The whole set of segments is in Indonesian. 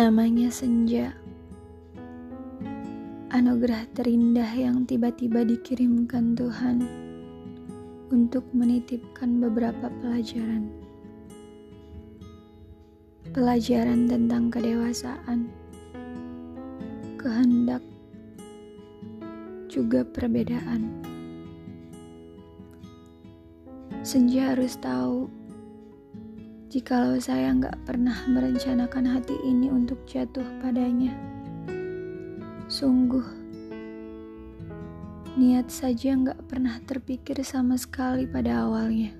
Namanya senja. Anugerah terindah yang tiba-tiba dikirimkan Tuhan untuk menitipkan beberapa pelajaran. Pelajaran tentang kedewasaan, kehendak, juga perbedaan. Senja harus tahu jikalau saya nggak pernah merencanakan hati ini untuk jatuh padanya. Sungguh, niat saja nggak pernah terpikir sama sekali pada awalnya.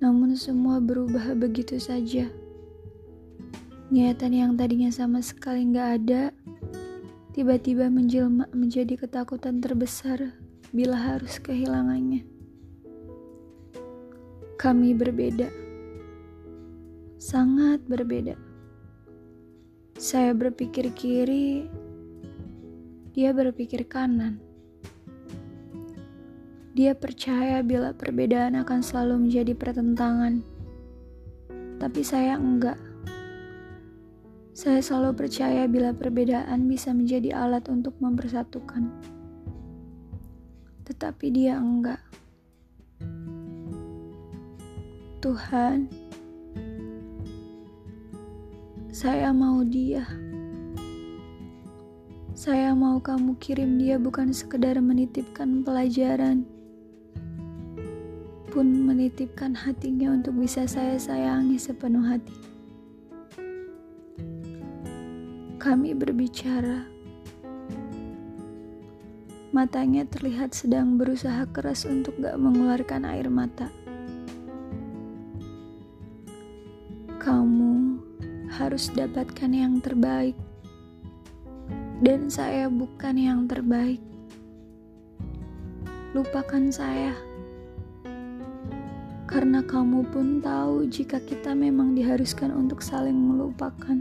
Namun semua berubah begitu saja. Niatan yang tadinya sama sekali nggak ada, tiba-tiba menjelma menjadi ketakutan terbesar bila harus kehilangannya. Kami berbeda, sangat berbeda. Saya berpikir kiri, dia berpikir kanan. Dia percaya bila perbedaan akan selalu menjadi pertentangan, tapi saya enggak. Saya selalu percaya bila perbedaan bisa menjadi alat untuk mempersatukan, tetapi dia enggak. Tuhan, saya mau dia. Saya mau kamu kirim dia bukan sekedar menitipkan pelajaran, pun menitipkan hatinya untuk bisa saya sayangi sepenuh hati. Kami berbicara. Matanya terlihat sedang berusaha keras untuk gak mengeluarkan air mata. Harus dapatkan yang terbaik, dan saya bukan yang terbaik. Lupakan saya, karena kamu pun tahu jika kita memang diharuskan untuk saling melupakan.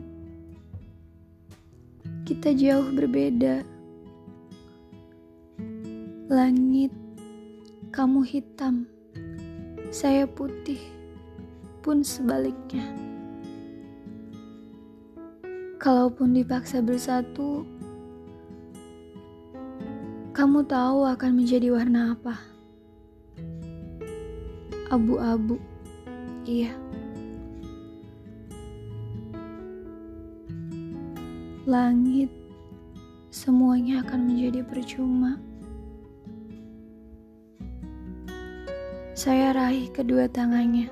Kita jauh berbeda. Langit, kamu hitam, saya putih, pun sebaliknya. Kalaupun dipaksa bersatu, kamu tahu akan menjadi warna apa? Abu-abu. Iya. Langit semuanya akan menjadi percuma. Saya raih kedua tangannya,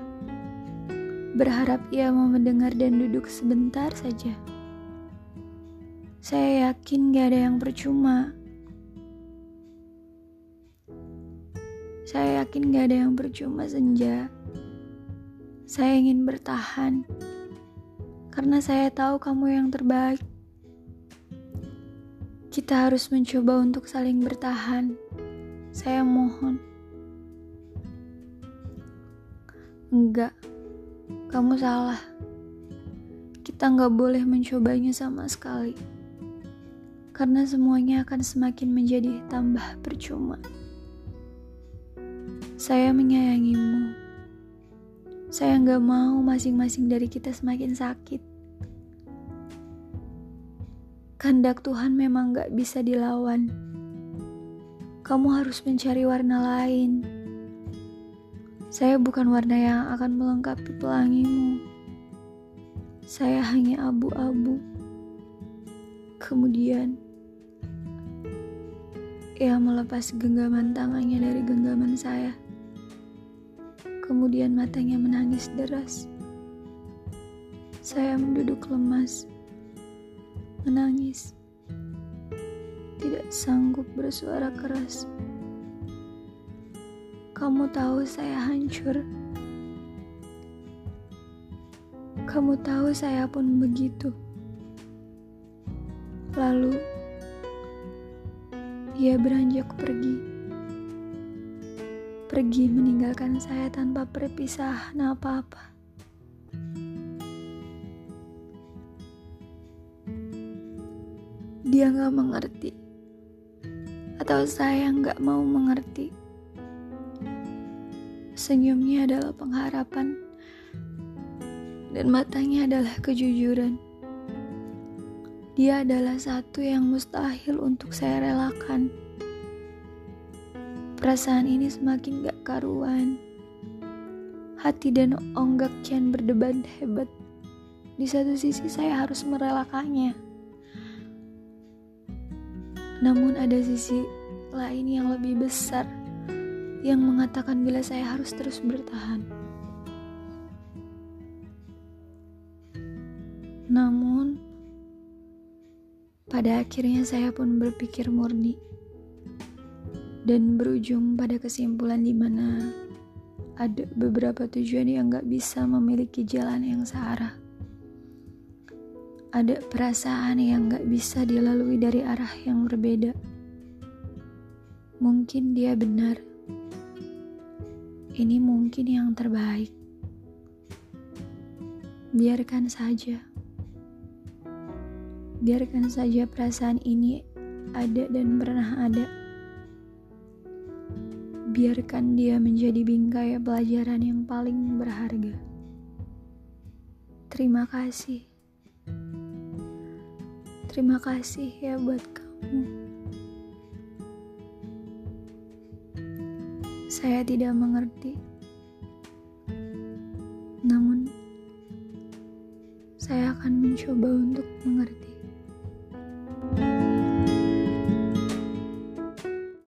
berharap ia mau mendengar dan duduk sebentar saja. Saya yakin gak ada yang percuma. Saya yakin gak ada yang percuma senja. Saya ingin bertahan. Karena saya tahu kamu yang terbaik. Kita harus mencoba untuk saling bertahan. Saya mohon. Enggak, kamu salah. Kita nggak boleh mencobanya sama sekali karena semuanya akan semakin menjadi tambah percuma. Saya menyayangimu. Saya nggak mau masing-masing dari kita semakin sakit. Kehendak Tuhan memang nggak bisa dilawan. Kamu harus mencari warna lain. Saya bukan warna yang akan melengkapi pelangimu. Saya hanya abu-abu. Kemudian, ia melepas genggaman tangannya dari genggaman saya. Kemudian matanya menangis deras. Saya menduduk lemas, menangis, tidak sanggup bersuara keras. Kamu tahu saya hancur. Kamu tahu saya pun begitu. Lalu, dia beranjak pergi. Pergi meninggalkan saya tanpa perpisahan apa-apa. Dia gak mengerti. Atau saya gak mau mengerti. Senyumnya adalah pengharapan. dan matanya adalah kejujuran. Dia adalah satu yang mustahil untuk saya relakan. Perasaan ini semakin gak karuan. Hati dan onggak kian berdebat hebat. Di satu sisi saya harus merelakannya. Namun ada sisi lain yang lebih besar yang mengatakan bila saya harus terus bertahan. Namun, pada akhirnya saya pun berpikir murni dan berujung pada kesimpulan di mana ada beberapa tujuan yang gak bisa memiliki jalan yang searah. Ada perasaan yang gak bisa dilalui dari arah yang berbeda. Mungkin dia benar. Ini mungkin yang terbaik. Biarkan saja. Biarkan saja perasaan ini ada dan pernah ada. Biarkan dia menjadi bingkai pelajaran yang paling berharga. Terima kasih. Terima kasih ya buat kamu. Saya tidak mengerti. Namun saya akan mencoba untuk mengerti.